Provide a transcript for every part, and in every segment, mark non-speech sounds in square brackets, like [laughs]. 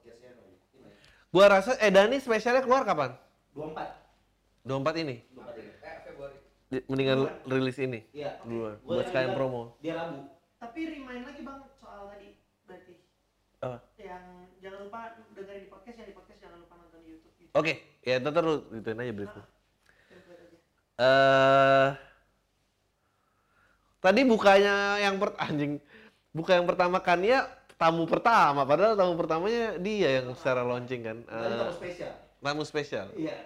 podcastnya Noy. Gua rasa eh Dani spesialnya keluar kapan? 24. 24 ini. 24 ini. Eh, Februari. Mendingan rilis ini. Iya. Duluan. Gua Buat sekalian promo. Dia Rabu. Tapi remind lagi bang soal tadi berarti Apa? yang jangan lupa dengerin di podcast yang di podcast jangan lupa nonton di YouTube. Gitu. Oke, ya ntar lu gituin aja. Template aja. Eh tadi bukanya yang per anjing buka yang pertama kan ya tamu pertama padahal tamu pertamanya dia yang secara launching kan Dan Eh, tamu spesial. tamu spesial Iya.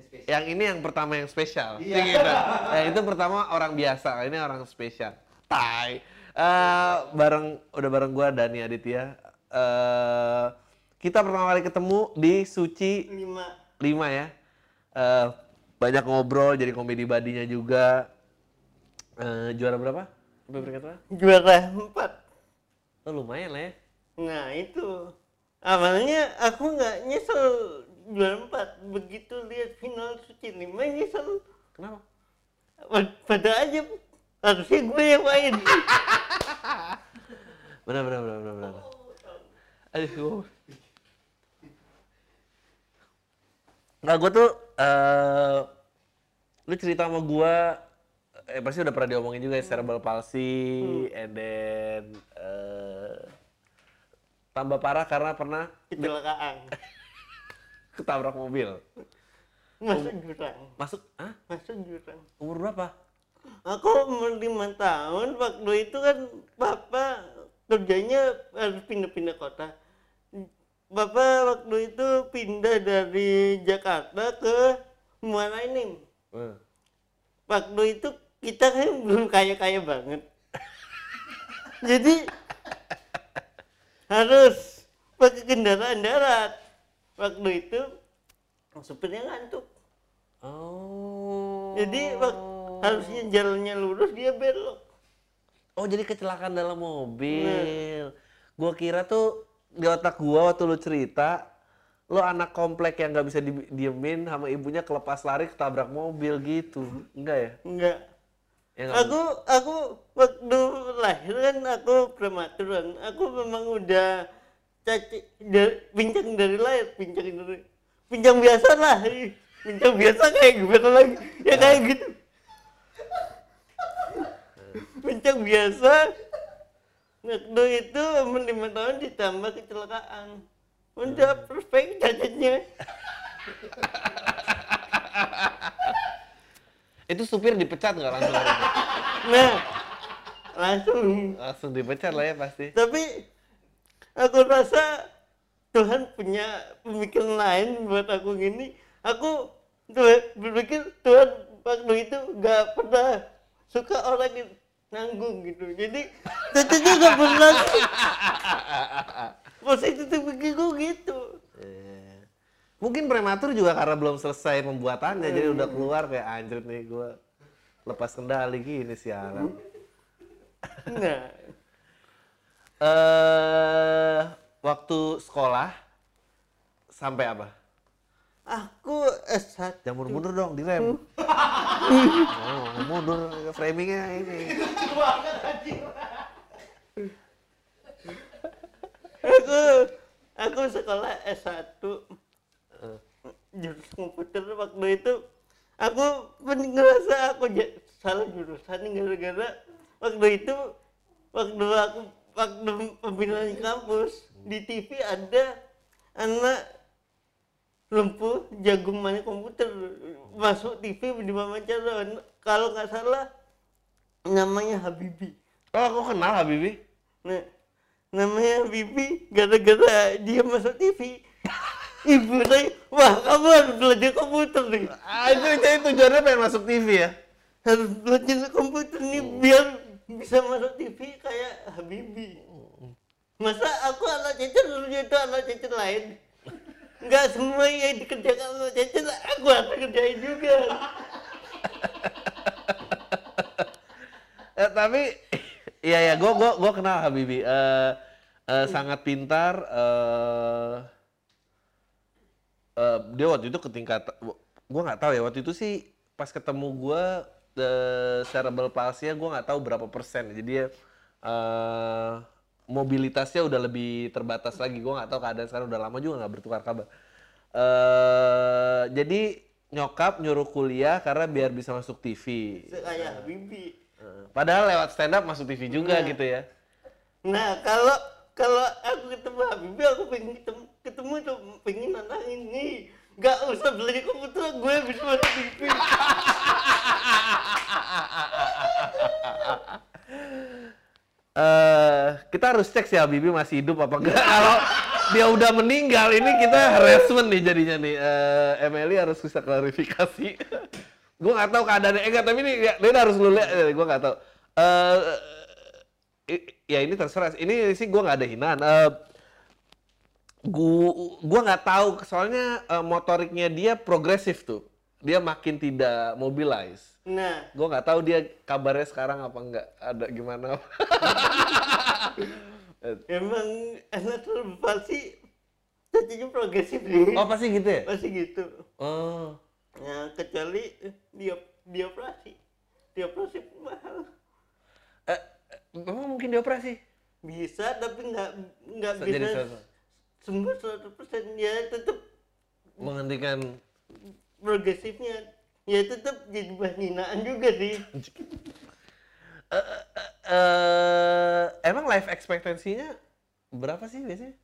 Spesial. yang ini yang pertama yang spesial Iya. Gitu. Eh, itu pertama orang biasa ini orang spesial tai Eh, bareng udah bareng gua Dani Aditya Eh kita pertama kali ketemu di Suci Lima. 5 ya. Eh, banyak ngobrol jadi komedi badinya juga. Eh, juara berapa? juara empat Oh, lumayan lah ya. nah itu awalnya aku nggak nyesel juara empat begitu lihat final suci lima nyesel Kenapa? Pad- pada aja harusnya gue yang main [laughs] Benar benar benar benar. benar. Aduh. Nah, gue tuh eh lu cerita sama gua eh pasti udah pernah diomongin juga ya cerebral palsy and then eh tambah parah karena pernah kecelakaan [laughs] ketabrak mobil. masuk jurang Masuk, ah? masuk jurang Umur berapa? aku umur lima tahun waktu itu kan bapak kerjanya harus pindah-pindah kota bapak waktu itu pindah dari Jakarta ke Muara Enim Eh. waktu itu kita kan belum kaya-kaya banget jadi harus pakai kendaraan darat waktu itu supirnya ngantuk Oh. jadi harusnya jalannya lurus dia belok Oh jadi kecelakaan dalam mobil. Gua kira tuh di otak gua waktu lu cerita, lo anak komplek yang nggak bisa di- diemin sama ibunya kelepas lari ketabrak mobil gitu. Enggak ya? enggak Ya aku aku waktu lahir kan aku prematur kan aku memang udah caci dari, pincang dari lahir pincang dari pincang biasa lah. Pincang biasa kayak gimana lagi? Ya kayak gitu. Pincang biasa. Waktu itu umur lima tahun ditambah kecelakaan. Udah perfect cacatnya [laughs] Itu supir dipecat nggak langsung? [laughs] nah langsung. Langsung dipecat lah ya pasti. tapi aku rasa Tuhan punya pemikiran lain buat aku gini. Aku tuh berpikir Tuhan waktu itu gak pernah suka orang yang nanggung gitu. Jadi [laughs] tentunya gak pernah positif [laughs] pikirku gitu Mungkin prematur juga karena belum selesai pembuatannya, jadi udah keluar kayak anjir nih gua lepas kendali gini siaran. nah [laughs] Eh, waktu sekolah sampai apa? aku S1 Jangan mundur-mundur dong, direm. oh, mundur framingnya ini. aku aku sekolah S1 jurusan komputer waktu itu aku pun ngerasa aku salah jurusan gara-gara waktu itu waktu aku waktu pemilihan kampus di TV ada anak lumpuh jagung main komputer masuk TV di wawancara kalau nggak salah namanya Habibi Oh, aku kenal Habibi. Nah, namanya Bibi gara-gara dia masuk TV. [laughs] Ibu saya, wah kamu harus belajar komputer nih. Ah, itu jadi tujuannya pengen masuk TV ya? Harus belajar komputer nih biar bisa masuk TV kayak Habibi. Masa aku anak cecer dulu itu anak cecer lain? Enggak semua yang dikerjakan anak cecer aku harus kerjain juga. Eh, tapi iya ya, gua gua gua kenal Habibi. Eh eh, sangat pintar. Eh eh, dia waktu itu ke tingkat, gua nggak tahu ya. Waktu itu sih pas ketemu gua eh cerebral palsy-nya gua nggak tahu berapa persen. Jadi dia eh mobilitasnya udah lebih terbatas lagi. Gue nggak tahu keadaan sekarang udah lama juga nggak bertukar kabar. eh jadi nyokap nyuruh kuliah karena biar bisa masuk TV. kayak Habibie Eh, Padahal lewat stand up masuk TV juga Nah. gitu ya. nah kalau kalau aku ketemu Habibie aku pengen ketemu ketemu tuh pengen nantangin nih nggak usah belajar komputer gue bisa masuk TV eh kita harus cek sih Habibie masih hidup apa enggak. [laughs] Kalau dia udah meninggal, ini kita harassment nih jadinya nih. Eh Emily harus bisa klarifikasi. [laughs] gue nggak tahu keadaannya. Eh, enggak, tapi ini ya, dia harus lu lihat. Gue nggak tahu. Eh i- ya ini terserah. Ini sih gue nggak ada hinaan. Eh gua gua nggak tahu soalnya eh, motoriknya dia progresif tuh. Dia makin tidak mobilize. nah Gue nggak tahu dia kabarnya sekarang apa enggak ada gimana. [laughs] emang anak pasti cacingnya progresif nih oh pasti gitu ya? pasti gitu Oh. Nah, kecuali dia dia operasi. Dia operasi mahal. Eh, eh, memang mungkin dioperasi? Bisa tapi nggak nggak bisa. Sembuh 100% ya tetap Menghentikan progresifnya ya tetap jadi bahan hinaan juga sih [laughs] eh, eh, eh, emang life expectancy-nya berapa sih biasanya?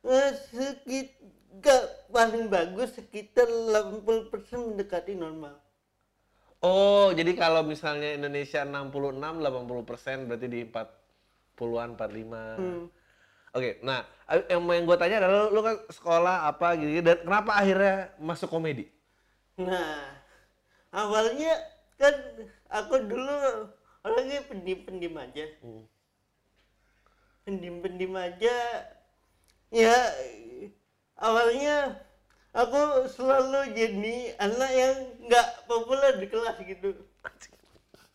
nah, sekitar paling bagus sekitar 80% mendekati normal Oh, jadi kalau misalnya Indonesia 66, 80% berarti di 40-an, 45. Hmm. Oke, nah eh, yang yang gue tanya adalah lu, kan sekolah apa gitu, dan kenapa akhirnya masuk komedi? Nah, awalnya kan aku dulu orangnya pendim-pendim aja. Hmm. Pendim-pendim aja. Ya, awalnya aku selalu jadi anak yang nggak populer di kelas gitu.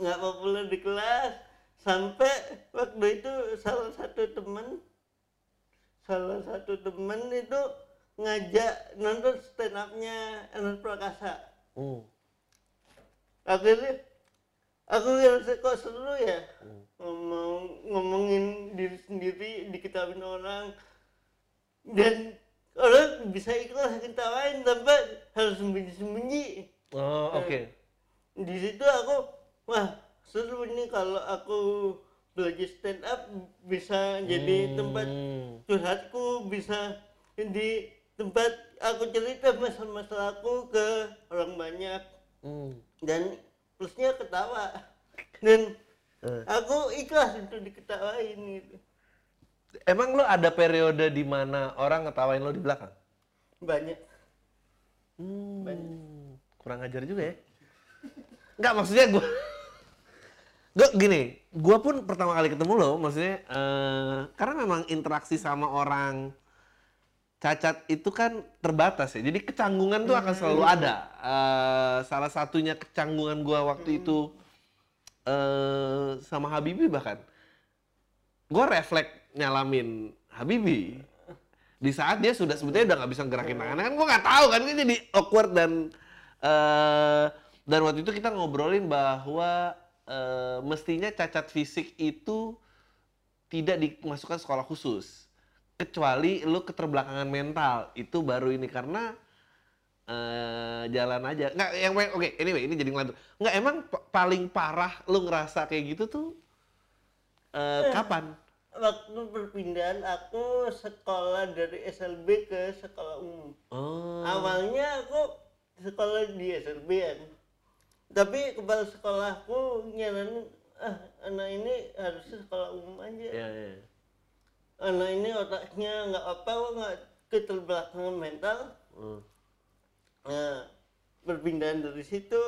Nggak populer di kelas. Sampai waktu itu salah satu teman salah satu teman itu ngajak nonton stand up-nya Ernest Prakasa. Hmm. Akhirnya aku ngerasa kok seru ya ngomong ngomongin diri sendiri diketawain orang dan orang bisa ikhlas ketawain tanpa harus sembunyi-sembunyi. Oh, oke. Di situ aku wah seru ini kalau aku belajar stand up bisa jadi tempat Hmm. curhatku bisa di tempat aku cerita masalah-masalahku ke orang banyak Hmm. dan plusnya ketawa dan Eh. aku ikhlas untuk diketawain gitu Emang lu ada periode di mana orang ngetawain lo di belakang? banyak Hmm, kurang ajar juga ya. Enggak maksudnya gue, gue gini, gue pun pertama kali ketemu lo, maksudnya eh, karena memang interaksi sama orang cacat itu kan terbatas ya. Jadi kecanggungan tuh akan selalu ada. Eh, salah satunya kecanggungan gue waktu itu eh sama Habibie bahkan, gue refleks nyalamin Habibie di saat dia sudah sebetulnya udah nggak bisa gerakin tangannya kan gue nggak tahu kan ini jadi awkward dan eh dan waktu itu kita ngobrolin bahwa eh, mestinya cacat fisik itu tidak dimasukkan sekolah khusus. Kecuali lu keterbelakangan mental. Itu baru ini karena eh jalan aja. Nggak yang oke anyway ini jadi ngelantur. Nggak emang pa- paling parah lu ngerasa kayak gitu tuh eh, kapan? waktu perpindahan aku sekolah dari SLB ke sekolah umum. Oh. Awalnya aku sekolah di SLB kan tapi kepala sekolahku nyaranin ah anak ini harusnya sekolah umum aja ya, ya. anak ini otaknya nggak apa nggak keterbelakangan mental Hmm. nah perpindahan dari situ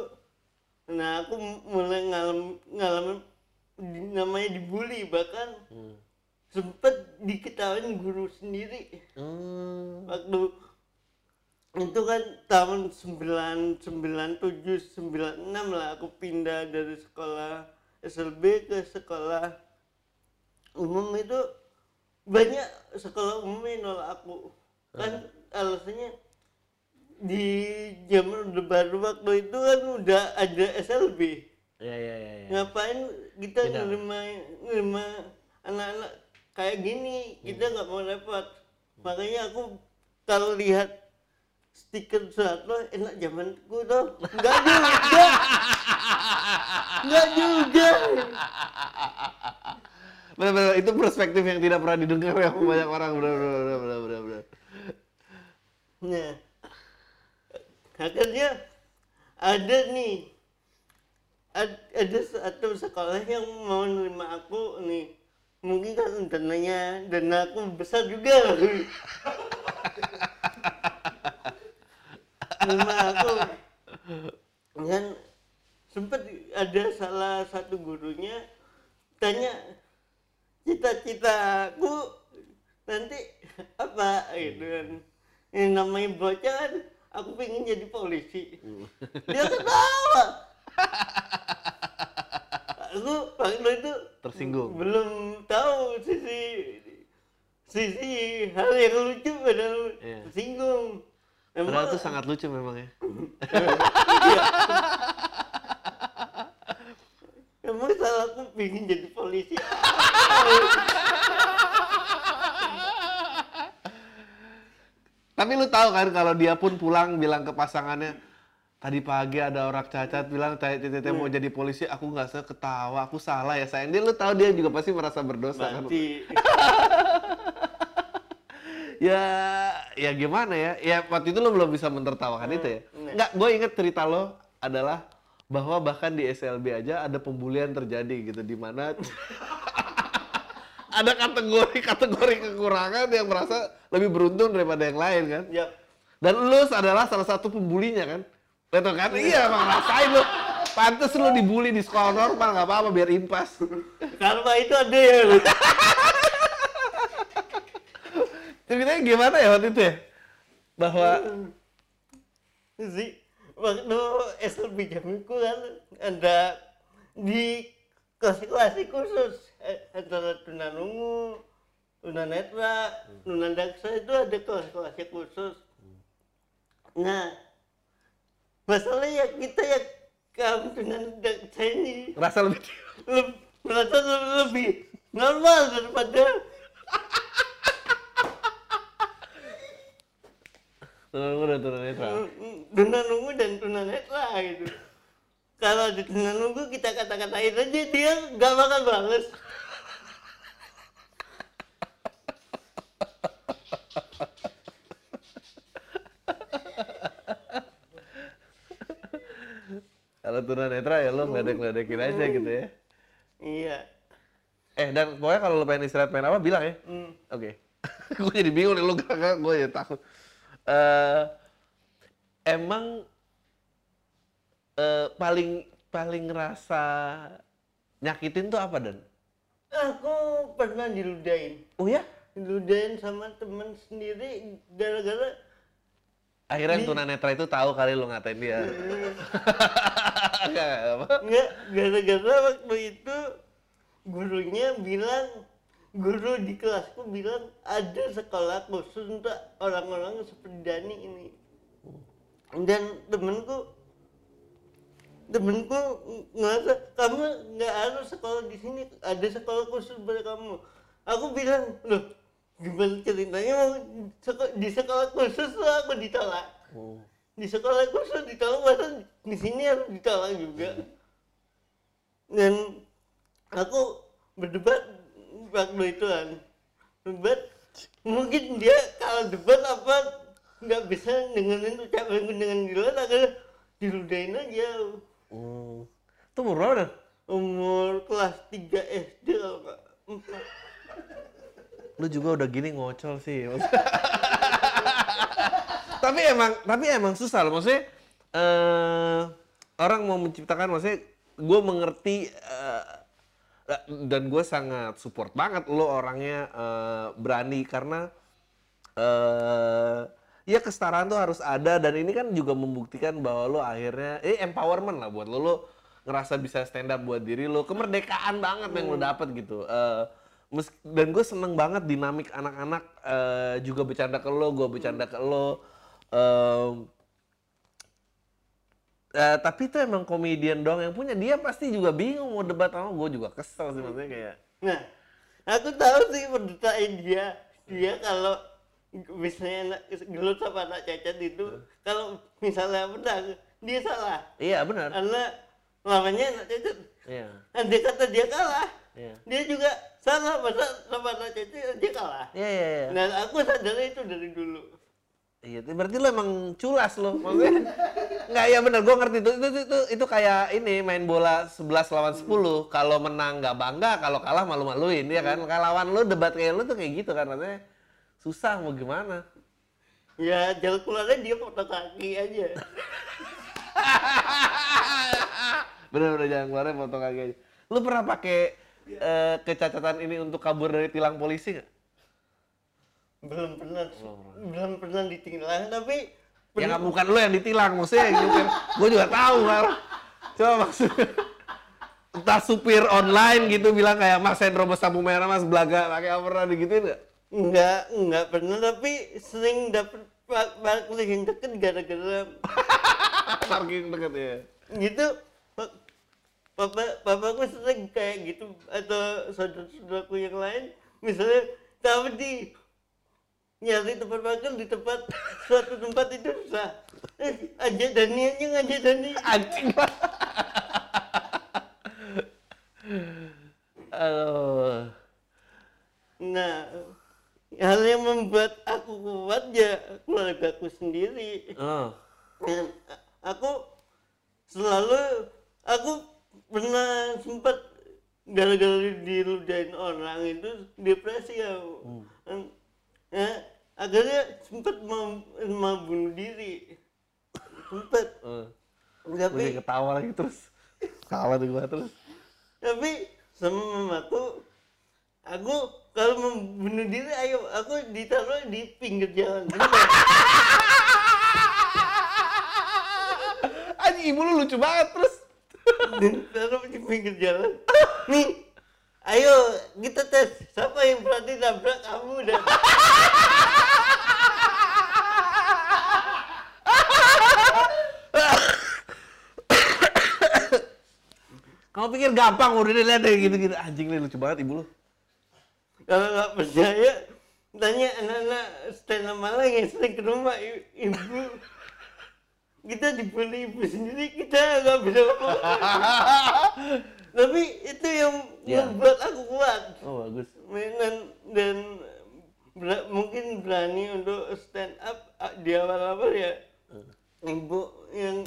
nah aku mulai ngalam ngalamin namanya dibully bahkan Hmm. sempet diketawain guru sendiri Hmm. waktu itu kan tahun 997 96 lah aku pindah dari sekolah SLB ke sekolah umum. Itu banyak sekolah umum yang nolak aku. Kan alasannya di zaman Orde Baru waktu itu kan udah ada SLB Ya ya ya. ya. ngapain kita nerima nerima anak-anak kayak gini? Kita nggak mau repot. Makanya aku kalau lihat stiker Soeharto enak zamanku dong enggak juga enggak juga Benar-benar itu perspektif yang tidak pernah didengar ya sama banyak orang. Benar benar benar benar benar. benar. Nah, akhirnya ada nih, ad- ada satu sekolah yang mau nerima aku nih. Mungkin kan dananya dana aku besar juga. Nerima aku. Dan sempat ada salah satu gurunya tanya cita-citaku nanti apa gitu kan yang namanya bocah kan aku pengen jadi polisi dia ketawa aku waktu itu Tersinggung. belum tahu sisi sisi hal yang lucu padahal Iya. tersinggung Padahal itu sangat lucu memang ya. emang salah aku pengen jadi polisi Tapi lu tahu kan kalau dia pun pulang bilang ke pasangannya, tadi pagi ada orang cacat bilang tete mau jadi polisi, aku nggak usah ketawa, aku salah ya sayang. Dia lu tahu dia juga pasti merasa berdosa kan. [laughs] Ya, ya gimana ya? Ya waktu itu lu belum bisa menertawakan itu ya. Enggak. Nggak, gue inget cerita lo adalah bahwa bahkan di SLB aja ada pembulian terjadi gitu di mana [laughs] ada kategori-kategori kekurangan yang merasa lebih beruntung daripada yang lain kan. ya Dan lu adalah salah satu pembulinya kan? Betul kan? Iya, emang rasain lu. Pantes lu dibully di sekolah normal, nggak apa-apa biar impas. karma itu ada ya [laughs] Ceritanya gimana ya waktu itu ya? Bahwa sih waktu SLB jamiku kan ada di kelas-kelas khusus eh, antara tunanungu, tunanetra, tunadaksa itu ada kelas-kelas khusus. Nah, masalahnya kita yang kamu tunadaksa ini ngerasa lebih merasa lebih normal daripada [laughs] Tunanungu dan tunanetra. tunanungu dan tunanetra gitu. Kalau di tunanungu kita kata-katain aja dia nggak bakal bales. Kalau tunanetra ya lu ngeledek-ledekin aja gitu ya. Iya. Eh dan pokoknya kalau lu pengen istirahat pengen apa bilang ya. Hmm. Oke. [laughs] gue jadi bingung nih lu gak, gak gue ya takut. Eh emang eh paling paling ngerasa nyakitin tuh apa dan? Aku pernah diludahin. Oh ya? Diludahin sama temen sendiri gara-gara Akhirnya Di- tunanetra itu tahu kali lu ngatain dia. [laughs] Enggak apa? nggak gara-gara waktu itu gurunya bilang guru di kelasku bilang ada sekolah khusus untuk orang-orang seperti Dani ini. Dan temenku temenku ng- ngerasa kamu nggak harus sekolah di sini ada sekolah khusus buat kamu. Aku bilang loh gimana ceritanya mau di sekolah khusus tuh aku ditolak. Di sekolah khusus ditolak masa di sini harus ditolak juga. Dan aku berdebat waktu itu kan debat mungkin dia kalau debat apa nggak bisa dengerin ucapanku dengan jelas akhirnya diludahin aja Hmm. Itu umur berapa umur kelas 3 SD kalau nggak Lu juga udah gini ngocol sih. [laughs] tapi emang tapi emang susah loh maksudnya eh orang mau menciptakan maksudnya gue mengerti eh, dan gue sangat support banget lo orangnya eh, berani karena eh ya kesetaraan tuh harus ada dan ini kan juga membuktikan bahwa lo akhirnya eh empowerment lah buat lo. Lo ngerasa bisa stand up buat diri lo. Kemerdekaan banget yang lo dapet gitu. Eh, mes- dan gue seneng banget dinamik anak-anak eh, juga bercanda ke lo gue bercanda ke lo. Em, eh, tapi itu emang komedian dong yang punya. Dia pasti juga bingung mau debat sama gue juga kesel sih maksudnya kayak. Nah aku tahu sih penderitaan dia. Dia kalau misalnya anak gelut sama anak cacat itu kalau misalnya menang dia salah. Iya benar. karena namanya anak cacat. Iya. andai kata dia kalah. Iya. dia juga salah masa sama anak cacat dia kalah. Iya iya iya. dan aku sadar itu dari dulu Iya, berarti lo emang culas lo. Maksudnya nggak ya benar, gue ngerti itu, itu itu itu kayak ini main bola 11 lawan 10. Kalau menang nggak bangga, kalau kalah malu-maluin ya kan. Kalau lawan lo debat kayak lo tuh kayak gitu kan maksudnya susah mau gimana. ya jalan keluarnya dia foto kaki aja Bener-bener jangan keluarin foto kaki aja. Lu pernah pakai eh, kecacatan ini untuk kabur dari tilang polisi nggak? Belum pernah belum pernah ditinggal tapi Ya nggak bukan lu yang ditilang, maksudnya. Gue juga tahu kan. Coba maksudnya. Entah supir online gitu bilang kayak Mas Hendro bos lampu merah, Mas Belaga, pakai apa pernah digituin nggak? Enggak, enggak pernah, tapi sering dapet pa- parkir yang deket gara-gara [laughs] Parking deket ya. gitu. pa- Papa, papaku sering kayak gitu atau saudara-saudaraku yang lain, misalnya di nyari tempat parkir di tempat suatu tempat itu susah. Eh, aja Dani aja ngajak Dani. Anjing. Aduh. Nah, hal yang membuat aku kuat ya keluarga aku sendiri. Oh. Dan aku selalu aku pernah sempat gara-gara diludahin orang itu depresi aku ya, akhirnya sempat mau, mau bunuh diri sempat Oh. Gue tapi ketawa lagi terus. [laughs] Ketawa tuh gua terus. tapi sama mamaku aku kalau mau bunuh diri ayo aku ditaruh di pinggir jalan. [laughs] Anjing ibu lu lucu banget terus. taruh di pinggir jalan [laughs] nih ayo kita tes siapa yang berani nabrak kamu dan Kamu pikir gampang udah lihat deh gitu-gitu. Anjing nih lucu banget ibu lu. kalau nggak percaya tanya anak-anak stand up Malang yang sering ke rumah ibu kita dibully ibu sendiri kita nggak bisa ngomong [laughs] tapi itu yang Ya. membuat aku kuat. Oh bagus. dan dan ber- mungkin berani untuk stand up ah, di awal-awal ya. Ibu yang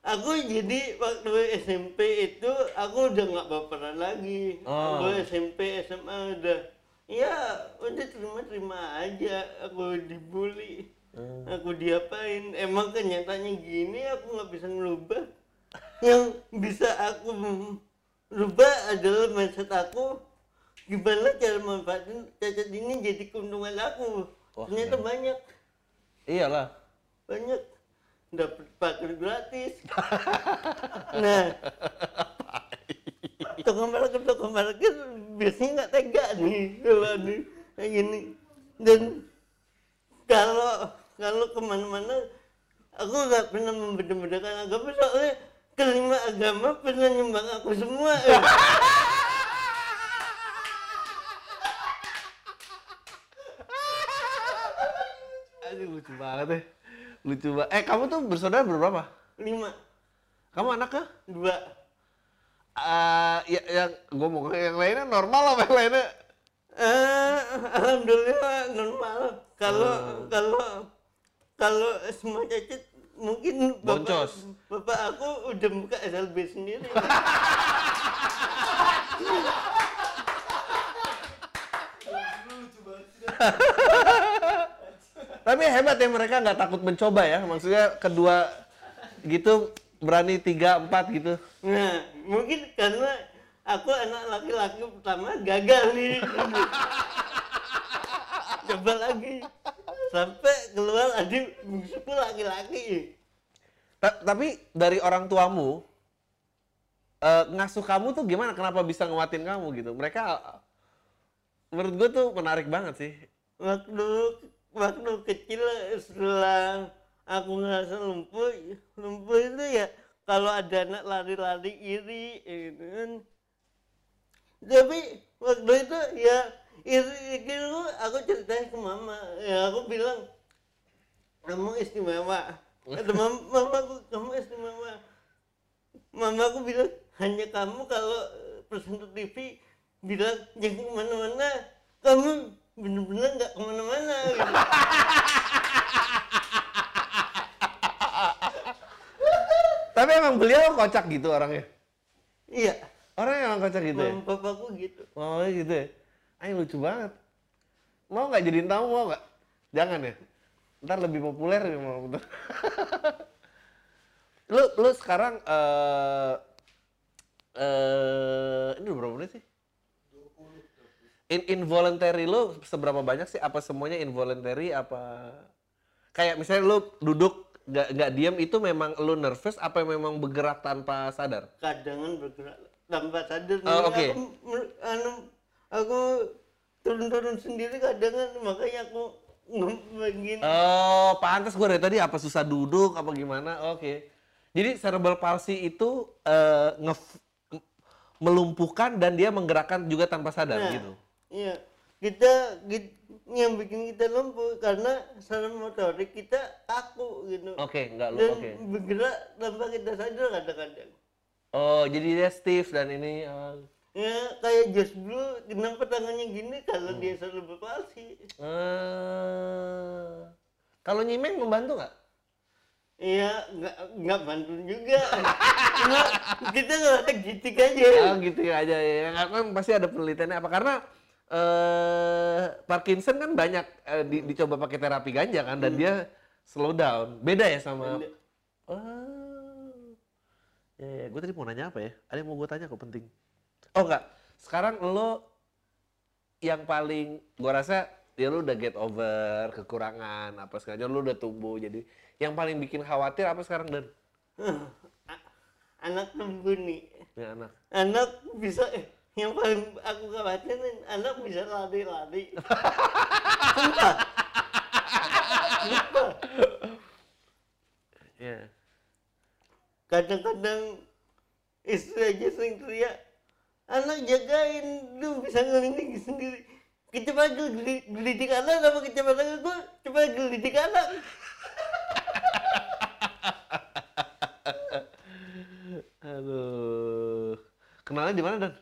aku jadi waktu SMP itu aku udah nggak baperan lagi. Oh. aku SMP SMA udah ya udah terima-terima aja aku dibully. Aku diapain? Emang kenyataannya gini aku nggak bisa ngerubah yang bisa aku rubah adalah mindset aku. Gimana cara manfaatin cacat ini jadi keuntungan aku? Wah, ternyata keren. banyak. Iyalah. banyak. Dapat parkir gratis. [laughs] Nah. Tukang parkir tukang parkir biasanya nggak tega nih. Kalau nih kayak gini. Dan kalau kalau ke mana-mana aku nggak pernah membeda-bedakan agama soalnya kelima agama pernah nyumbang aku semua Anjing lucu banget deh. Lucu banget. Eh kamu tuh bersaudara berapa? lima Kamu anaknya? dua Eh ya, yang gue mau yang lainnya normal apa yang lainnya? Eh, alhamdulillah normal. Kalau kalau kalau semua cacat mungkin bapak, Boncos. bapak aku udah buka SLB sendiri. [laughs] Tapi hebat ya mereka nggak takut mencoba ya. Maksudnya kedua gitu berani tiga empat gitu. Nah, mungkin karena aku anak laki-laki pertama gagal nih. [laughs] Coba lagi. Sampai keluar adik bungsuku laki-laki. Ta- tapi dari orang tuamu eh, ngasuh kamu tuh gimana? Kenapa bisa nguatin kamu gitu? Mereka menurut gue tuh menarik banget sih. waktu waktu kecil setelah aku ngerasa lumpuh lumpuh itu ya kalau ada anak lari-lari iri gitu kan tapi waktu itu ya itu, aku ceritain ke mama ya aku bilang kamu istimewa kata mama, mama aku kamu istimewa mama aku bilang hanya kamu kalau presenter TV bilang jangan ke mana-mana kamu bener-bener nggak ke mana-mana gitu. Tapi emang beliau kocak gitu orangnya. iya Orangnya emang kocak gitu ya. mama papaku gitu Oh gitu ya. Ay lucu banget. Mau nggak jadiin tamu mau nggak? Jangan ya. Ntar lebih populer ya mau [laughs] lu lu sekarang eh eh ini udah berapa menit sih? In involuntary lu seberapa banyak sih? Apa semuanya involuntary? Apa kayak misalnya lu duduk nggak nggak diam itu memang lu nervous apa memang bergerak tanpa sadar? kadangan bergerak tanpa sadar Oh, Nih, oke. aku anu aku turun-turun sendiri kadangan makanya aku ngomongin Oh, pantas gue dari tadi apa susah duduk apa gimana? Oke. Jadi cerebral palsy itu eh, nge- melumpuhkan dan dia menggerakkan juga tanpa sadar Nah, gitu. iya kita, git- yang bikin kita lumpuh karena saraf motorik kita kaku gitu Oke, nggak lu dan oke. bergerak tanpa kita sadar kadang-kadang Oh, jadi dia stiff dan ini eh, ya kayak Josh Blue kenapa tangannya gini kalau Hmm. dia selalu berpalsi eh, kalau nyimeng membantu nggak? Iya, nggak nggak bantu juga. [laughs] Cuma kita nggak gitik aja. Oh, gitu ya aja ya. Kan pasti ada penelitiannya apa karena eh Parkinson kan banyak eh, di- dicoba pakai terapi ganja kan dan dia slow down. Beda ya sama Beda. Oh. Ya, ya. gue tadi mau nanya apa ya? Ada yang mau gue tanya kok penting. Oh enggak. Sekarang lo yang paling gue rasa ya lo udah get over kekurangan apa segala lo udah tumbuh jadi yang paling bikin khawatir apa sekarang dan [laughs] Anak tumbuh nih. ya anak Anak bisa eh, yang paling aku khawatirin anak bisa lari-lari. [laughs] Sumpah. Sumpah. ya Kadang-kadang istri aja sering teriak, anak jagain, lu bisa ngeliling sendiri. Geli- gelidik anak kita panggil gue, coba gelidik anak. [laughs] aduh. Kenalnya di mana dan?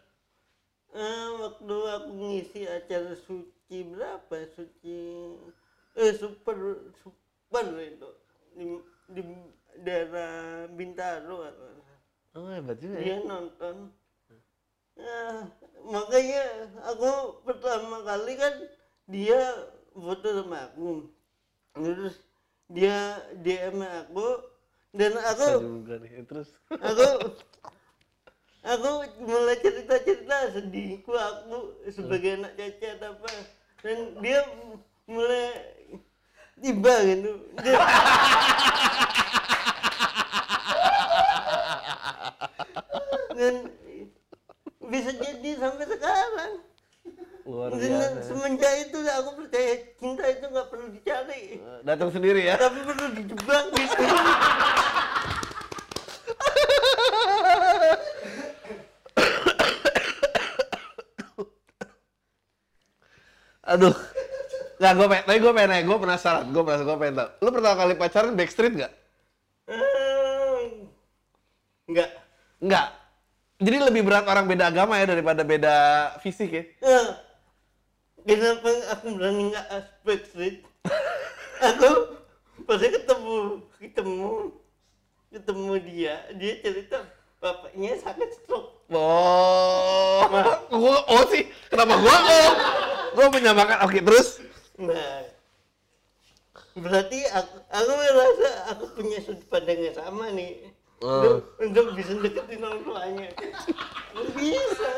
Eh, waktu aku ngisi acara suci berapa? Suci eh super super itu. Di, di daerah Bintaro. Oh hebat juga ya. Dia nonton ya, makanya aku pertama kali kan dia foto sama aku. Terus dia DM aku dan aku juga nih terus. aku aku mulai cerita cerita sedihku aku sebagai anak cacat apa. Dan dia mulai tiba gitu. Dia, [laughs] dan bisa jadi sampai sekarang. Luar biasa. semenjak itu aku percaya cinta itu nggak perlu dicari. Datang sendiri ya? Tapi perlu dijebak gitu aduh. Nggak gue pengen tapi gue pengen nanya gue penasaran gue penasaran gue pengen tahu. Lu pertama kali pacaran backstreet nggak? Eh, nggak. Nggak jadi lebih berat orang beda agama ya daripada beda fisik ya? Eh, kenapa aku berani nggak aspek street? [laughs] aku pasti ketemu ketemu ketemu dia. Dia cerita bapaknya sakit stroke. Oh. Gua oh sih kenapa gua oh gua menyamakan oke terus? Nah berarti aku aku merasa aku punya sudut pandang yang sama nih Untuk bisa deketin orang tuanya bisa.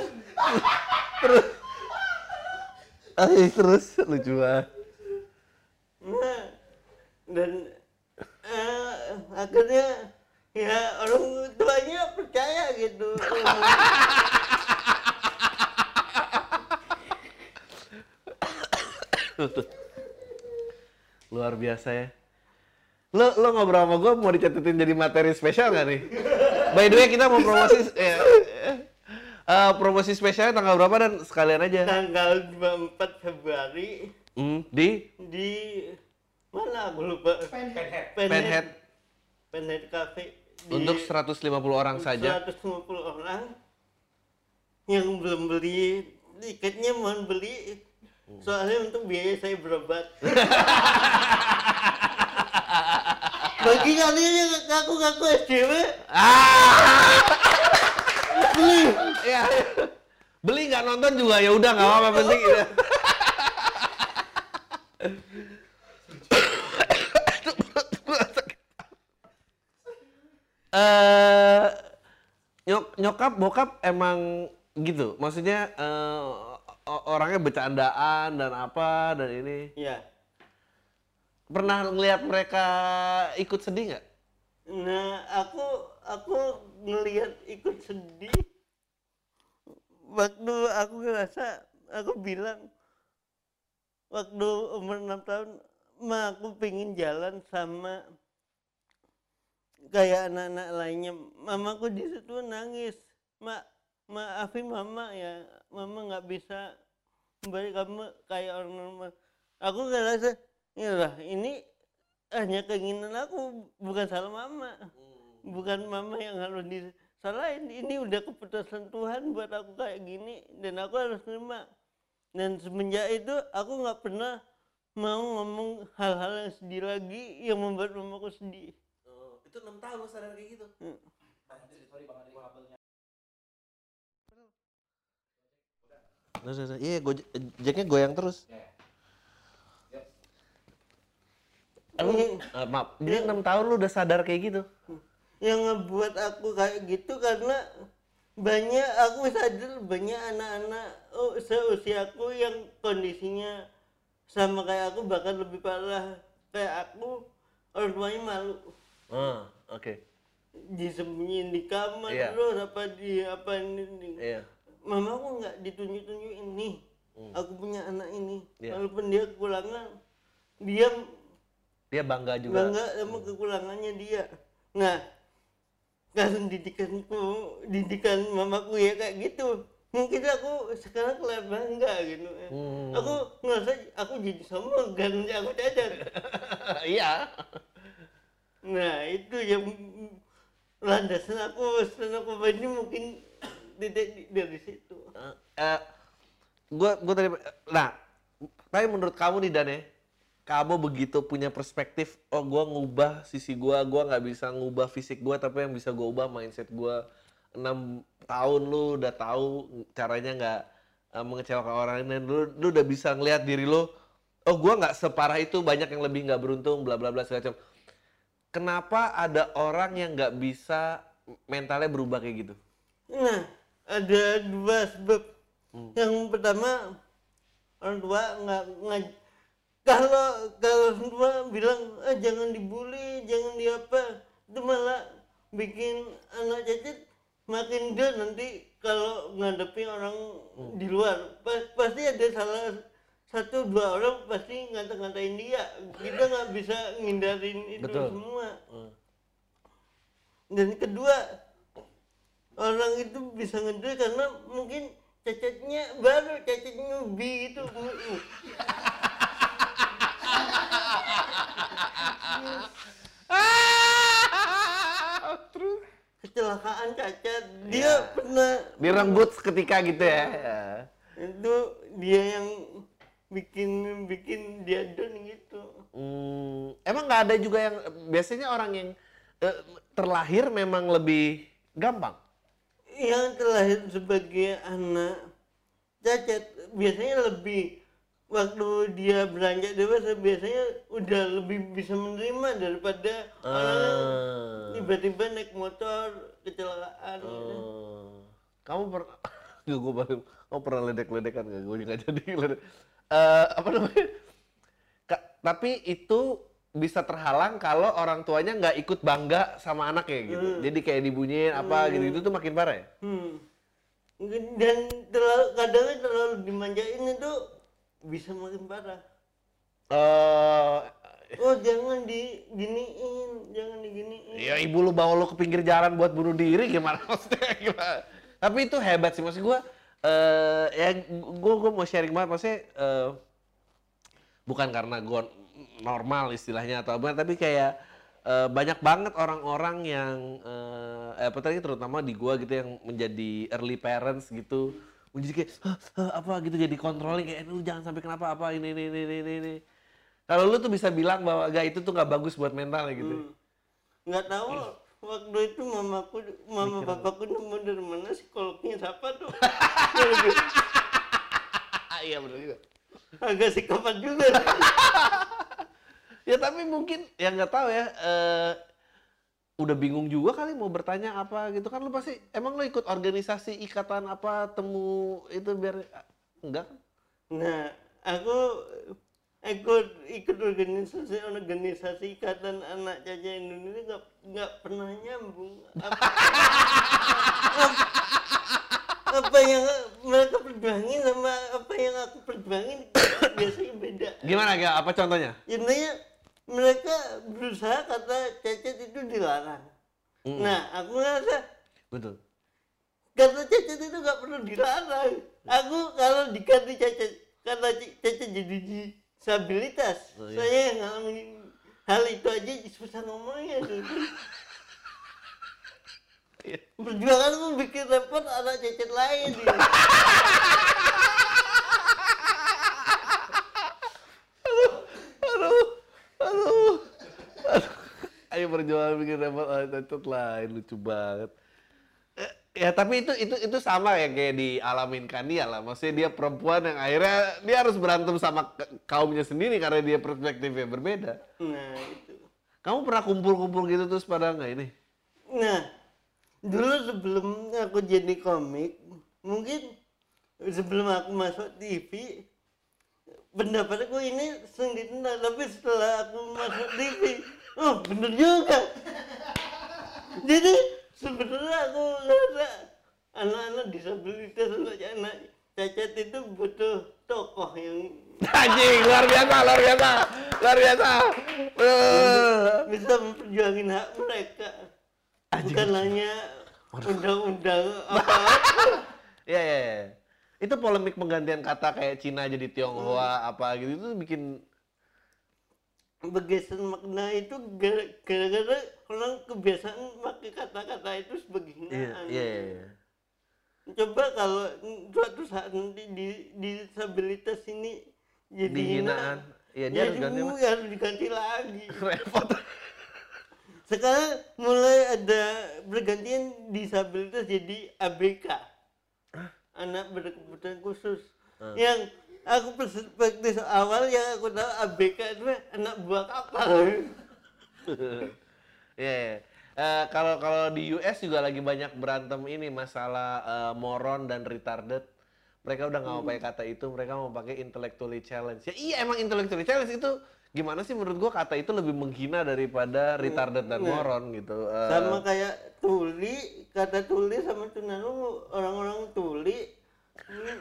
Ay, terus lucu banget. Nah, dan eh, akhirnya ya orang tuanya percaya gitu. luar biasa ya lo lo ngobrol sama gue mau dicatetin jadi materi spesial gak nih? By the way kita mau promosi [laughs] ya. Eh, promosi spesialnya tanggal berapa dan? Sekalian aja? tanggal 24 Februari. Hmm, di? Di mana? Aku lupa. Penhead. Penhead. Penhead. Cafe. Di untuk 150 orang saja. 150 orang. Yang belum beli tiketnya mohon beli. Soalnya untuk biaya saya berobat [laughs] bagi kalian yang ngaku-ngaku SJW Ah! beli Ya. Beli nggak nonton juga ya udah nggak apa-apa penting. ya. Eh, nyok nyokap bokap emang gitu. Maksudnya eh, o- orangnya bercandaan dan apa dan ini. ya Pernah ngelihat mereka ikut sedih nggak? Nah, aku aku ngelihat ikut sedih. Waktu aku ngerasa, aku bilang waktu umur 6 tahun, ma aku pengen jalan sama kayak anak-anak lainnya. Mamaku di situ nangis. Ma, maafin mama ya, mama nggak bisa memberi kamu kayak orang normal. Aku ngerasa, ya lah, ini hanya keinginan aku bukan salah mama. Bukan mama yang harus disalahin. Ini udah keputusan Tuhan buat aku kayak gini dan aku harus terima dan semenjak itu aku nggak pernah mau ngomong hal-hal yang sedih lagi yang membuat mamaku sedih. Itu enam tahun lo sadar kayak gitu. Sorry bang, ada kabelnya. Iya, jacknya goyang terus. Lu, eh, maaf, jadi enam tahun lu udah sadar kayak gitu? yang ngebuat aku kayak gitu karena banyak aku sadar banyak anak-anak oh, seusiaku yang kondisinya sama kayak aku bahkan lebih parah kayak aku orang tuanya malu Ah, oke. disembunyiin di kamar Iya. terus apa di apa ini Iya. mama aku nggak ditunjuk-tunjukin nih aku punya anak ini Iya. walaupun dia kekurangan dia Dia bangga juga. bangga sama kekurangannya dia nah karena didikanku didikan mamaku ya kayak gitu mungkin aku sekarang kelihatan bangga gitu Hmm. aku ngerasa aku jadi sombong kan aku cacat [laughs] iya. nah itu yang landasan aku stand up comedy mungkin tidak dari situ Eh, gua gua tadi nah, tapi menurut kamu nih Dan ya, kamu begitu punya perspektif, oh gua ngubah sisi gua, gua nggak bisa ngubah fisik gua, tapi yang bisa gua ubah mindset gua. enam tahun lu udah tahu caranya nggak eh, mengecewakan orang lain dan lu, lu udah bisa ngelihat diri lu, oh gua nggak separah itu, banyak yang lebih nggak beruntung, bla bla bla segala macam. Kenapa ada orang yang nggak bisa mentalnya berubah kayak gitu? Nah, ada dua sebab. Yang pertama, orang tua nggak kalau kalau tua bilang ah, jangan dibully, jangan diapa, itu malah bikin anak cacat makin dia nanti kalau ngadepi orang di luar. Pa- pasti ada salah satu dua orang pasti ngata-ngatain dia. Kita nggak bisa ngindarin itu Betul. semua. Hmm. dan kedua orang itu bisa ngedel karena mungkin cacatnya baru cacatnya ubi itu [laughs] Terus kecelakaan cacat dia pernah direnggut seketika gitu ya. itu dia yang bikin bikin dia down gitu. Hmm, emang nggak ada juga yang biasanya orang yang eh, terlahir memang lebih gampang. yang terlahir sebagai anak cacat biasanya lebih waktu dia beranjak dewasa biasanya udah lebih bisa menerima daripada orang yang Ah. tiba-tiba naik motor kecelakaan gitu. Oh. Kamu pernah [laughs] Gak gue baru Kamu pernah ledek-ledekan gak? Gue juga jadi ledek. Eh, apa namanya? Ka- tapi itu bisa terhalang kalau orang tuanya nggak ikut bangga sama anaknya gitu. Jadi kayak dibunyiin apa gitu itu tuh makin parah ya. Hmm. Dan terlalu kadang terlalu dimanjain itu bisa makin parah. Eh, Oh jangan diginiin, jangan diginiin. ya ibu lu bawa lu ke pinggir jalan buat bunuh diri gimana [laughs] maksudnya gimana? Tapi itu hebat sih maksud gua eh ya gua gua mau sharing banget maksudnya eh, bukan karena gua normal istilahnya atau apa tapi kayak eh, banyak banget orang-orang yang eh apa tadi terutama di gua gitu yang menjadi early parents gitu menjadi kayak "Hah, hah, apa gitu jadi controlling kayak lu jangan sampai kenapa apa ini ini ini ini, ini. Kalau lu tuh bisa bilang bahwa gak itu tuh nggak bagus buat mentalnya gitu. Hmm. nggak tahu waktu itu mamaku mama papaku nemu dari mana psikolognya siapa tuh [laughs] Iya benar juga. agak psikopat juga [laughs] Ya tapi mungkin yang nggak tahu ya. eh, udah bingung juga kali mau bertanya apa gitu kan lu pasti emang lu ikut organisasi ikatan apa temu itu biar enggak kan? nah aku ikut ikut organisasi organisasi ikatan anak caca Indonesia nggak nggak pernah nyambung apa, apa yang mereka perjuangin sama apa yang aku perjuangin biasanya beda Gimana ya? Apa contohnya? intinya mereka berusaha kata cacat itu dilarang Mm. nah aku ngerasa Betul. kata cacat itu nggak perlu dilarang aku kalau diganti cacat kata cacat jadi disabilitas Oh, iya. saya yang ngalamin hal itu aja susah ngomongnya [laughs] tuh. Perjuanganku bikin repot anak cacat lain ya. [laughs] Aduh, aduh, aduh. Ayo perjuangan bikin repot ah, cacat lain lucu banget. Eh, Ya tapi itu itu itu sama ya kayak dialamin Kania lah. Maksudnya dia perempuan yang akhirnya dia harus berantem sama kaumnya sendiri karena dia perspektifnya berbeda. nah itu Kamu pernah kumpul-kumpul gitu terus pada nggak ini? Nah, dulu sebelum aku jadi komik, mungkin sebelum aku masuk TV, pendapatku ini sendiri tapi setelah aku masuk TV, oh bener juga. Jadi sebenarnya aku ngerasa anak-anak disabilitas anak cacat itu butuh tokoh yang Anjing, luar biasa, luar biasa, luar biasa. Bisa memperjuangin hak mereka. Bukan hanya undang-undang [laughs] apa-apa. Iya, iya, iya. Itu polemik penggantian kata kayak Cina jadi Tionghoa apa gitu itu bikin bergeser makna itu gara- gara-gara orang kebiasaan pakai kata-kata itu sebagai hinaan. iya, iya. Coba kalau suatu saat nanti di disabilitas ini jadi Di hinaan. Iya, dia ya harus ganti harus diganti lagi. [laughs] repot. Sekarang mulai ada bergantian disabilitas jadi ABK. Anak berkebutuhan khusus. Yang aku perspektif awal yang aku tahu ABK itu anak buah kapal. [laughs] Iya, iya. Eh, kalau kalau di US juga lagi banyak berantem ini masalah eh, moron dan retarded. Mereka udah nggak mau pakai kata itu, mereka mau pakai intellectually challenge. Ya iya emang intellectually challenge itu gimana sih menurut gua kata itu lebih menghina daripada retarded dan moron gitu. Eh, sama kayak tuli kata tuli sama tunarungu orang-orang tuli n-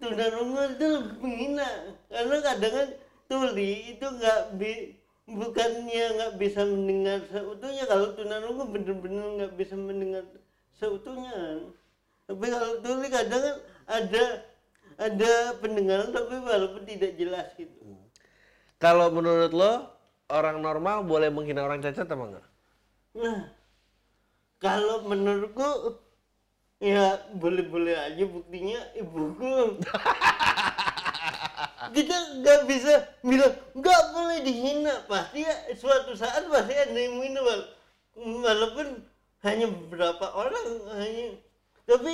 ngerasa tunarungu itu lebih menghina. Karena kadang kan tuli itu nggak bi bukannya nggak bisa mendengar seutuhnya. Kalau tunarungu bener-bener nggak bisa mendengar seutuhnya. Tapi kalau tuli kadang kan ada ada pendengaran tapi walaupun tidak jelas gitu. Kalau menurut lo orang normal boleh menghina orang cacat apa enggak? Nah, kalau menurutku ya boleh-boleh aja buktinya ibuku. [laughs] Kita nggak bisa bilang nggak boleh dihina pasti ya suatu saat pasti ada yang menghina wal- walaupun hanya beberapa orang hanya tapi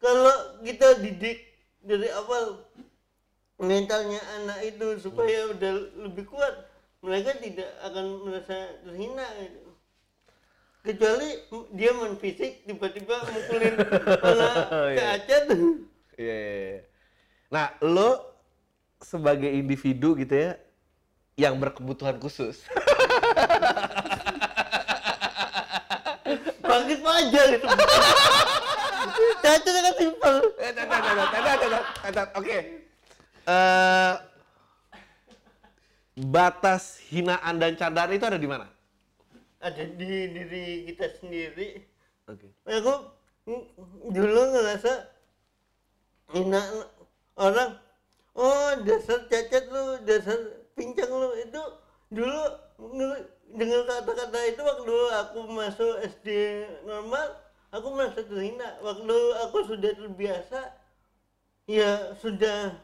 kalau kita didik dari awal mentalnya anak itu supaya udah lebih kuat mereka tidak akan merasa terhina gitu. Kecuali dia main fisik tiba-tiba mukulin [laughs] anak Iya. cacat Iya, iya, iya. Nah, lo sebagai individu gitu ya, yang berkebutuhan khusus. [laughs] bangkit aja gitu [laughs] cacat kan simpel Eh. Oke. Eh, batas hinaan dan candaan itu ada di mana? Ada di diri kita sendiri. Oke. aku mm, dulu ngerasa enak orang oh dasar cacat lu dasar pincang lu. Itu dulu dengan kata-kata itu waktu aku masuk SD normal aku merasa terhina. Waktu aku sudah terbiasa ya sudah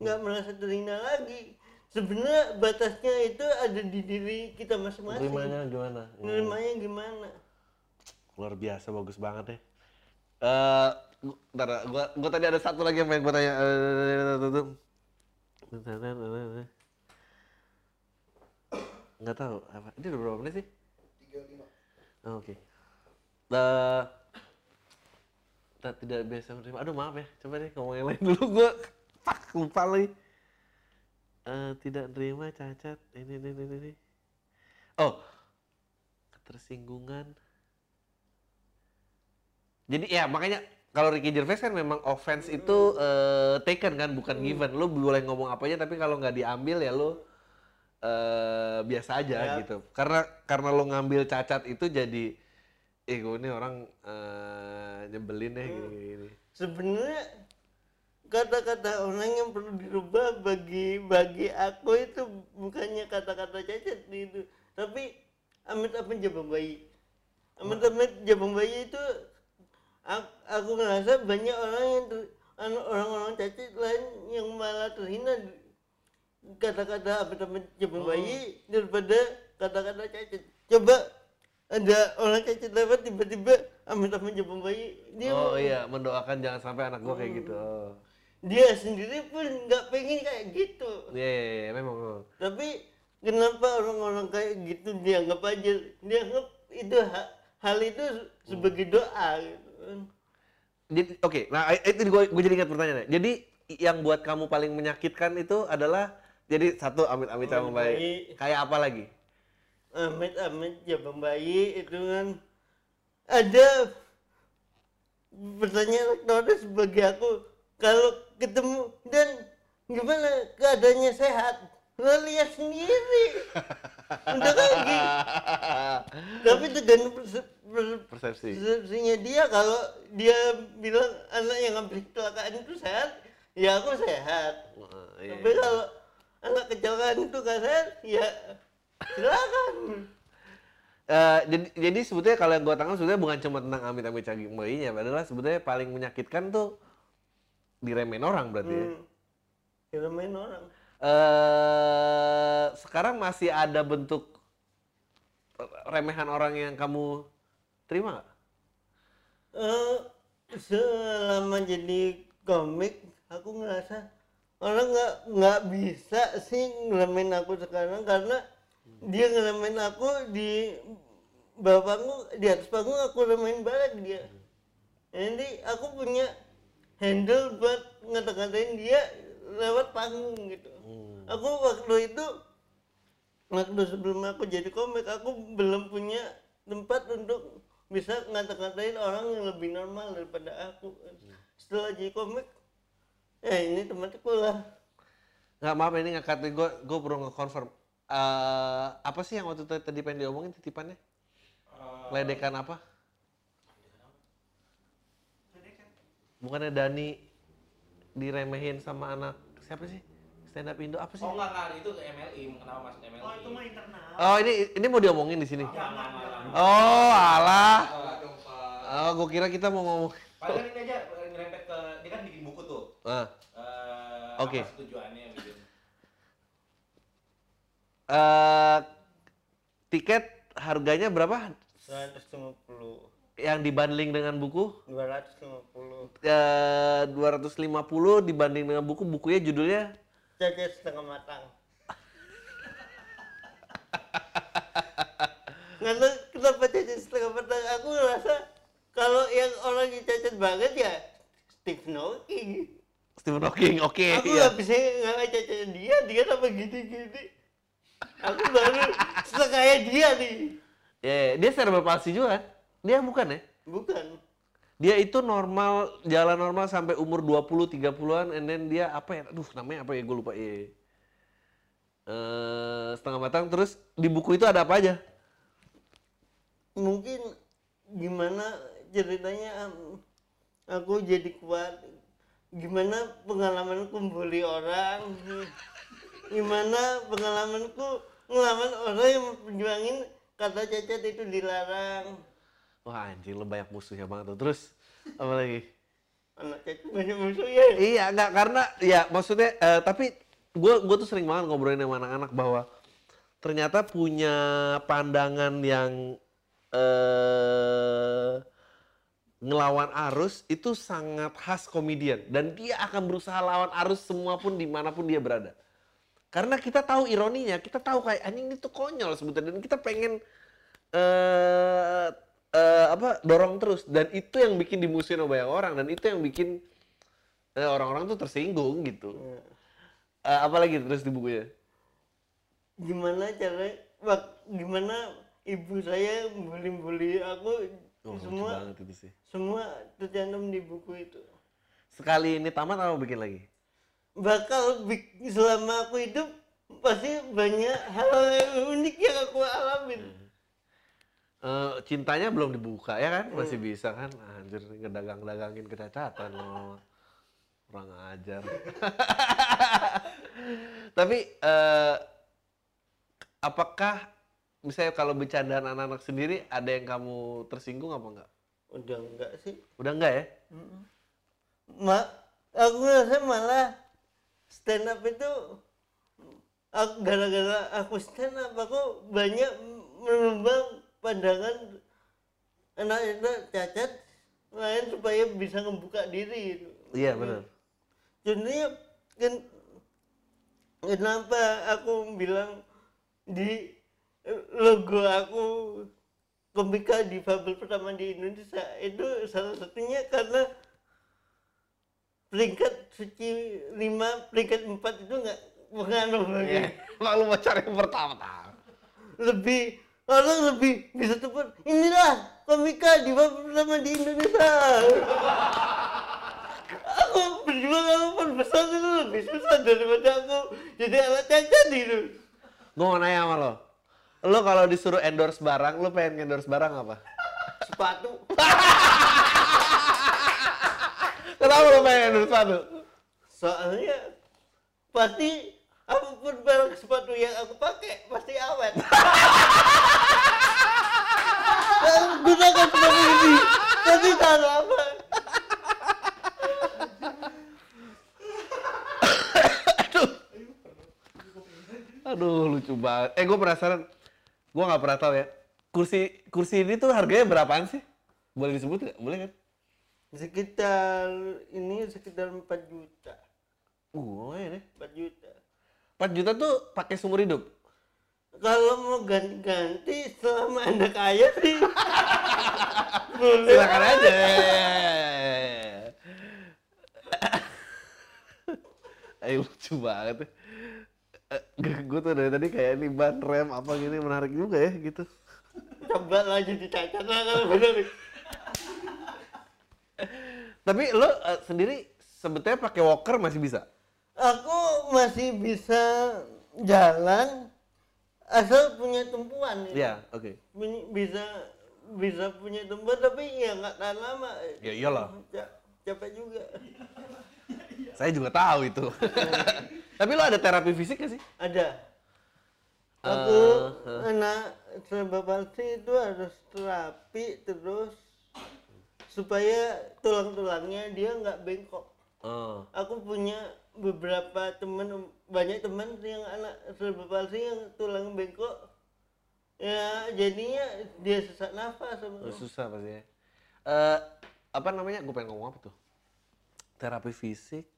nggak merasa terhina lagi sebenarnya batasnya itu ada di diri kita masing-masing Terimanya gimana? Ya, nerimanya gimana luar biasa bagus banget ya. Eh, gua, ntar, gua, gua tadi ada satu lagi yang pengen gua tanya. Eh, Nggak tahu apa. Ini udah berapa menit sih? 35. Oh, Oke. Eh, tak tidak biasa menerima. Aduh maaf ya. Coba deh ngomong yang lain dulu. Gua fuck, lupa lagi. Eh, tidak terima cacat. Ini, ini, ini, ini. Oh, ketersinggungan. Jadi ya makanya kalau Ricky Gervais kan memang offense itu eh, taken kan bukan given. Lu boleh ngomong apa aja tapi kalau nggak diambil ya lu eh, biasa aja Ya. gitu. Karena karena lu ngambil cacat itu jadi eh gue ini orang eh, nyebelin ya gini, gini, gini. sebenarnya kata-kata orang yang perlu dirubah bagi bagi aku itu bukannya kata-kata cacat itu tapi amit-amit jabang bayi amit-amit jabang bayi itu aku, aku ngerasa banyak orang yang anu- orang-orang cacat lain yang malah terhina kata-kata amit-amit jabang bayi daripada kata-kata cacat coba ada orang cacat lewat tiba-tiba amit-amit jabang bayi dia Oh iya, mendoakan jangan sampai anak gua kayak gitu. Oh. Dia sendiri pun nggak pengen kayak gitu Iya, iya, iya, memang. memang. tapi kenapa orang-orang kayak gitu dianggap aja dianggap itu ha- hal itu sebagai doa gitu kan. Jadi oke, nah itu gue gue jadi ingat pertanyaannya. Jadi yang buat kamu paling menyakitkan itu adalah jadi satu amit-amit sama Amit baik. bayi. Kayak apa lagi? amit-amit jabang bayi itu kan ada pertanyaan retoris bagi aku kalau ketemu dan gimana keadaannya sehat lo lihat sendiri udah gitu tapi tergantung perse- per- Persepsi. persepsinya dia kalau dia bilang anak yang hampir kecelakaan itu sehat ya aku sehat Wah, iya, tapi iya. kalau anak kecelakaan itu gak sehat ya silakan Eh, jadi, jadi sebetulnya kalau yang gue tangkap sebetulnya bukan cuma tentang amit-amit caging bayinya, padahal sebetulnya paling menyakitkan tuh diremehin orang berarti ya. hmm. Kita main orang Eh, sekarang masih ada bentuk remehan orang yang kamu terima nggak? Eh, selama jadi komik aku ngerasa orang nggak nggak bisa sih ngelemin aku sekarang karena dia ngelemin aku di bawah panggung di atas panggung aku remehin balik dia jadi aku punya handle buat ngata-ngatain dia lewat panggung gitu aku waktu itu waktu sebelum aku jadi komik aku belum punya tempat untuk bisa ngata-ngatain orang yang lebih normal daripada aku setelah jadi komik ya ini temanku lah Nggak maaf ini ngangkat gue gue perlu nge-confirm. Eh, apa sih yang waktu itu tadi pengen diomongin titipannya? Ledekan apa? Bukannya Dani diremehin sama anak siapa sih? Stand up Indo apa sih? Oh enggak enggak itu ke MLI, kenapa masuk MLI? Oh itu mah internal. Oh ini ini mau diomongin di sini. Jangan, jangan. Oh alah. Pak. Oh gue kira kita mau ngomong. Paling ini aja nyerempet ke dia kan bikin buku tuh. Ah, Eh Oke. apa tujuannya gitu. eh, tiket harganya berapa? 150 Yang dibanding dengan buku? 250 Eh, 250 dibanding dengan buku. Bukunya judulnya? Cacat setengah matang. [laughs] Karena kenapa cacat setengah matang? Aku ngerasa kalau yang orang yang cacat banget ya Steve Hawking Stephen Hawking oke aku iya. nggak bisa nggak cacat dia dia sama gini-gini. Aku baru sekaya dia nih. Ya, ya, dia cerebral palsy juga kan? Dia bukan ya? bukan Dia itu normal, jalan normal sampai umur 20 30-an and then dia apa ya? Aduh, namanya apa ya? Gue lupa. Iya. Eh, setengah matang terus di buku itu ada apa aja? mungkin gimana ceritanya aku jadi kuat gimana pengalamanku bully orang gimana pengalamanku ngelawan orang yang memperjuangin kata cacat itu dilarang Wah anjing lo banyak musuhnya banget tuh. Terus apa lagi? anak cacat banyak musuhnya Iya, enggak karena ya maksudnya eh, tapi gue gue tuh sering banget ngobrolin sama anak-anak bahwa ternyata punya pandangan yang eh ngelawan arus itu sangat khas komedian dan dia akan berusaha lawan arus semua pun di mana pun dia berada. Karena kita tahu ironinya, kita tahu kayak anjing itu konyol sebetulnya dan kita pengen eh eh, apa dorong terus dan itu yang bikin dimusuhin sama banyak orang dan itu yang bikin eh, orang-orang tuh tersinggung gitu. Eh, apalagi terus di bukunya? gimana cara wak- gimana ibu saya bully-bully aku Oh, semua itu sih. semua tercantum di buku itu Sekali ini tamat apa bikin lagi? bakal selama aku hidup pasti banyak hal yang unik yang aku alamin Eh, cintanya belum dibuka ya kan? Masih bisa kan? Anjir ngedagang-dagangin kecacatan lo. Kurang ajar. [laughs] Tapi eh, apakah misalnya kalau bercandaan anak-anak sendiri ada yang kamu tersinggung apa enggak? udah enggak sih Udah enggak ya? Ma, aku rasa malah stand up itu aku gara-gara aku stand up aku banyak menembang pandangan anak-anak cacat lain supaya bisa membuka diri. Iya benar. Contohnya kan kenapa aku bilang di logo aku komika difabel pertama di Indonesia itu salah satunya karena peringkat suci lima peringkat empat itu nggak pengaruh lagi Iya. Lalu mau cari yang pertama lebih orang lebih bisa tepat inilah komika difabel pertama di Indonesia aku berjuang apa pun besar itu lebih susah daripada aku jadi anak cacat itu Gue mau nanya sama lo. Lo kalau disuruh endorse barang, lo pengen endorse barang apa? sepatu Kenapa lo pengen endorse sepatu? soalnya pasti apa pun barang sepatu yang aku pakai pasti awet dan gunakan sepatu ini pasti tahan lama Aduh lucu banget. Eh gue penasaran. Gue nggak pernah tahu ya. Kursi kursi ini tuh harganya berapaan sih? Boleh disebut nggak? Boleh kan? sekitar ini sekitar 4 juta Uh, lumayan ya. 4 juta 4 juta tuh pakai seumur hidup. kalau mau ganti-ganti selama anda kaya sih [laughs] Silakan aja. Eh lucu banget. gue tuh dari tadi kayak ini ban rem apa gini menarik juga ya gitu. coba lagi dicacat lah kalau bener Tapi lo eh, sendiri sebetulnya pakai walker masih bisa? Aku masih bisa jalan asal punya tumpuan ya. Iya, oke. Punya- bisa bisa punya tumpuan tapi ya nggak tahan lama Ya iyalah. Ca- capek juga Saya juga tahu itu. [laughs] Tapi lo ada terapi fisik gak sih? ada aku anak serba palsi itu harus terapi terus supaya tulang-tulangnya dia nggak bengkok Oh. aku punya beberapa teman banyak teman yang anak serba palsi yang tulang bengkok ya jadinya dia sesak nafas sama Oh, susah pasti ya. Eh, apa namanya? Gue pengen ngomong apa tuh? Terapi fisik.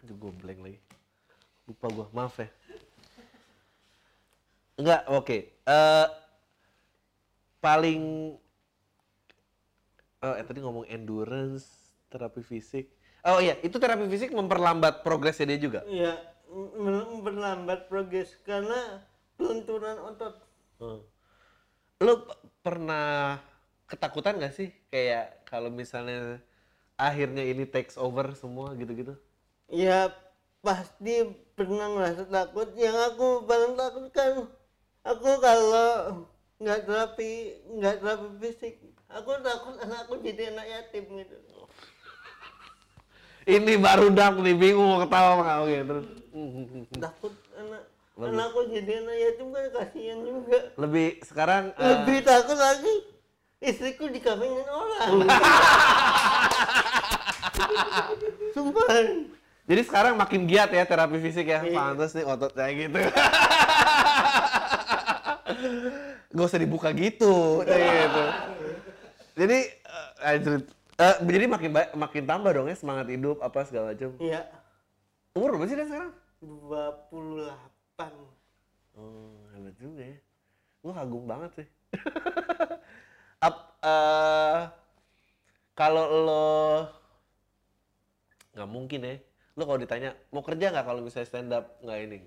Aduh, gue blank lagi. Lupa gue, maaf ya. Enggak, oke. Eh, paling oh, eh, tadi ngomong endurance, terapi fisik. Oh iya, itu terapi fisik memperlambat progresnya dia juga. ya m- memperlambat progres karena lunturan otot Hmm. Lo pernah ketakutan gak sih kayak kalau misalnya akhirnya ini takes over semua gitu-gitu? ya pasti pernah ngerasa takut yang aku paling takutkan aku kalau nggak terapi nggak terapi fisik aku takut anakku jadi anak yatim gitu Ini baru dark nih, bingung mau ketawa nggak oke terus. Takut anak Bagus. anakku jadi anak yatim kan kasihan juga Lebih sekarang eh, lebih takut lagi istriku dikawinin orang [laughs] sumpah jadi sekarang makin giat ya terapi fisik ya. Iya. Pantes nih otot kayak gitu. [laughs] Gak usah dibuka gitu, kayak gitu. Jadi eh, Eh, jadi makin makin tambah dong ya semangat hidup apa segala macam. iya Umur berapa sih Dan sekarang? 28 Oh, hebat juga ya. Gue kagum banget sih. [laughs] Ap, eh, kalau lo nggak mungkin ya. Lo kalau ditanya mau kerja nggak kalau misalnya stand up nggak ini?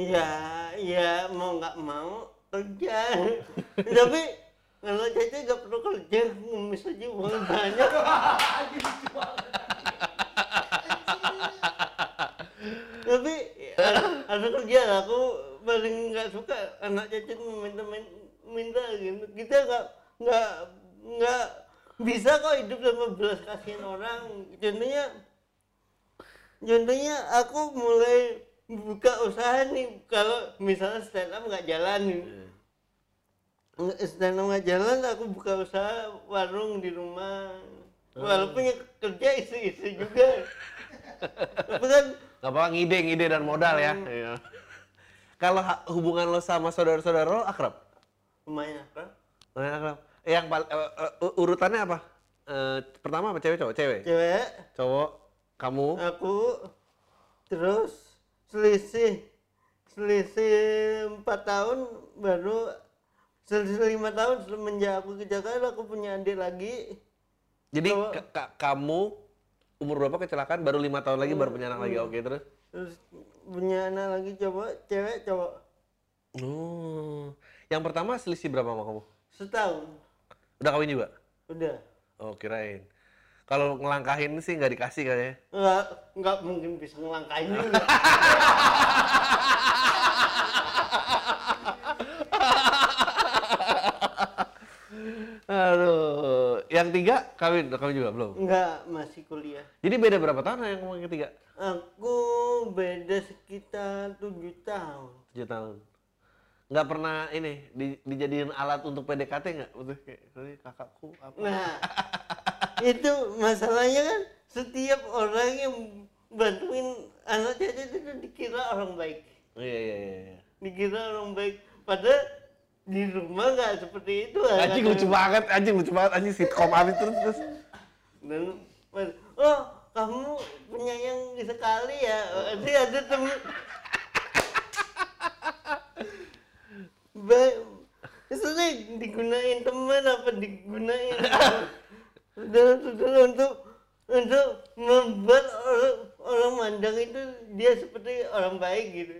ya ya mau nggak mau kerja [laughs] tapi kalau Caca nggak perlu kerja ngemis aja uang banyak. Tapi ada, kerja aku paling nggak suka anak Caca minta minta gitu. Kita nggak nggak nggak bisa kok hidup tanpa belas kasihan orang. Contohnya contohnya aku mulai buka usaha nih. Kalau misalnya stand up nggak jalan nih. Nggak- up nggak jalan aku buka usaha warung di rumah walaupun yang kerja istri-istri juga tapi kan Gak apa ngide, ngide dan modal ya. Iya. Kalau hubungan lo sama saudara-saudara lo akrab? lumayan apa Lumayan akrab. Yang eh, eh, urutannya apa? Eh, pertama apa cewek cowok? Cewek. cewek Cowok, kamu. aku terus selisih selisih empat tahun baru selisih lima tahun semenjak aku ke Jakarta aku punya adik lagi Jadi ka- kamu umur berapa kecelakaan? Baru lima tahun lagi baru punya anak lagi. Oke terus. terus punya anak lagi cowok cewek cowok Oh. Yang pertama selisih berapa sama kamu? setahun Udah kawin juga? udah Oh kirain. Kalau ngelangkahin sih nggak dikasih kan ya? nggak nggak mungkin bisa ngelangkain juga [laughs] Aduh. Yang tiga kawin, kawin juga belum? nggak masih kuliah Jadi beda berapa tahun yang yang ketiga? aku beda sekitar tujuh tahun Tujuh tahun. Nggak pernah ini di, dijadiin alat untuk PDKT nggak? Untuk kayak "Ini kakakku apa? Nah, [laughs] itu masalahnya kan setiap orang yang bantuin anak cacat itu dikira orang baik, Oh, iya iya iya. iya. dikira orang baik. Padahal di rumah nggak seperti itu. Anjing lucu banget, anjing lucu banget, anjing sitkom abis terus terus. Dan oh kamu penyayang sekali ya. Nanti ada temen. Baik, sering digunain teman apa digunain sudah sudah untuk untuk membuat orang orang mandang itu dia seperti orang baik gitu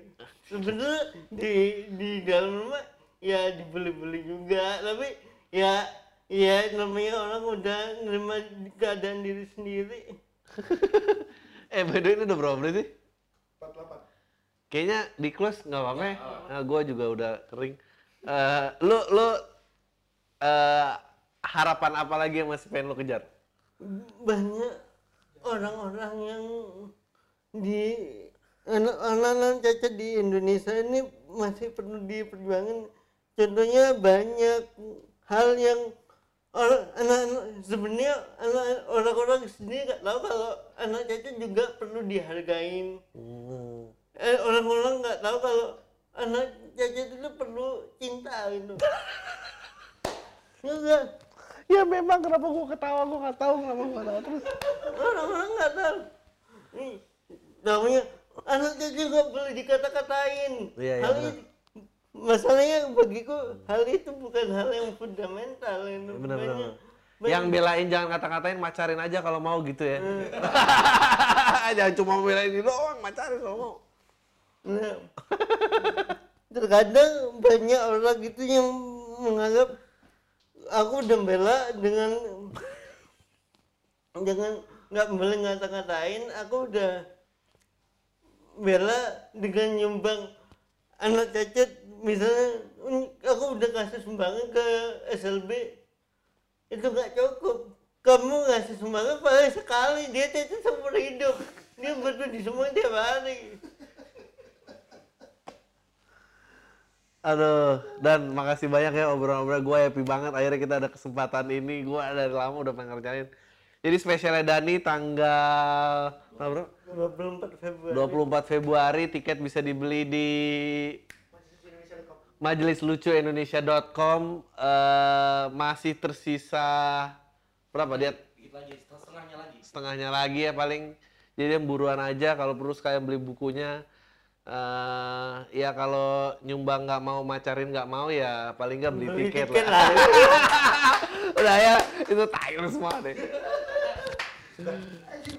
sebenarnya di di dalam rumah ya dibeli-beli juga tapi ya ya namanya orang udah nerima keadaan diri sendiri [laughs] eh by the way ini udah berapa menit sih? 48. Kayaknya di close nggak apa-apa ya. Nah, gue juga udah kering. Eh, lu lu eh, harapan apa lagi yang masih pengen lu kejar? banyak orang-orang yang di anak-anak cacat di Indonesia ini masih perlu diperjuangkan. Contohnya banyak hal yang orang anak-anak sebenarnya anak orang-orang sendiri nggak tahu kalau anak cacat juga perlu dihargain. Hmm. Eh, orang-orang nggak tahu kalau anak cacat itu perlu cinta gitu. [laughs] Enggak. Ya memang kenapa gue ketawa gue nggak tahu kenapa gue ketawa terus. orang-orang nggak tahu nih namanya anak cacat nggak boleh dikata-katain Iya, iya, hal benar. Masalahnya bagiku hal itu bukan hal yang fundamental itu Bener bener. Yang belain jangan kata-katain macarin aja kalau mau gitu ya. Hmm. [laughs] jangan cuma belain doang macarin kalau mau. Nah, terkadang banyak orang gitu yang menganggap aku udah bela dengan dengan nggak boleh ngata-ngatain aku udah bela dengan nyumbang anak cacat misalnya "Hmm, aku udah kasih sumbangan ke SLB itu nggak cukup. Kamu ngasih sumbangan paling sekali. Dia itu seumur hidup. Dia butuh di semua tiap hari. Aduh, dan makasih banyak ya obrolan-obrolan gue happy banget. Akhirnya kita ada kesempatan ini. Gue dari lama udah pengen ngerjain. Jadi spesialnya Dani tanggal apa, bro? 24 Februari 24 Februari tiket bisa dibeli di majelislucuindonesia.com Eh, masih tersisa berapa dia lagi, setengahnya lagi. setengahnya lagi ya paling jadi yang buruan aja kalau perlu sekalian beli bukunya eh ya kalau nyumbang nggak mau macarin nggak mau ya paling nggak beli, Beli tiket, tiket lah. lah. [laughs] udah ya itu tayang semua deh Anjing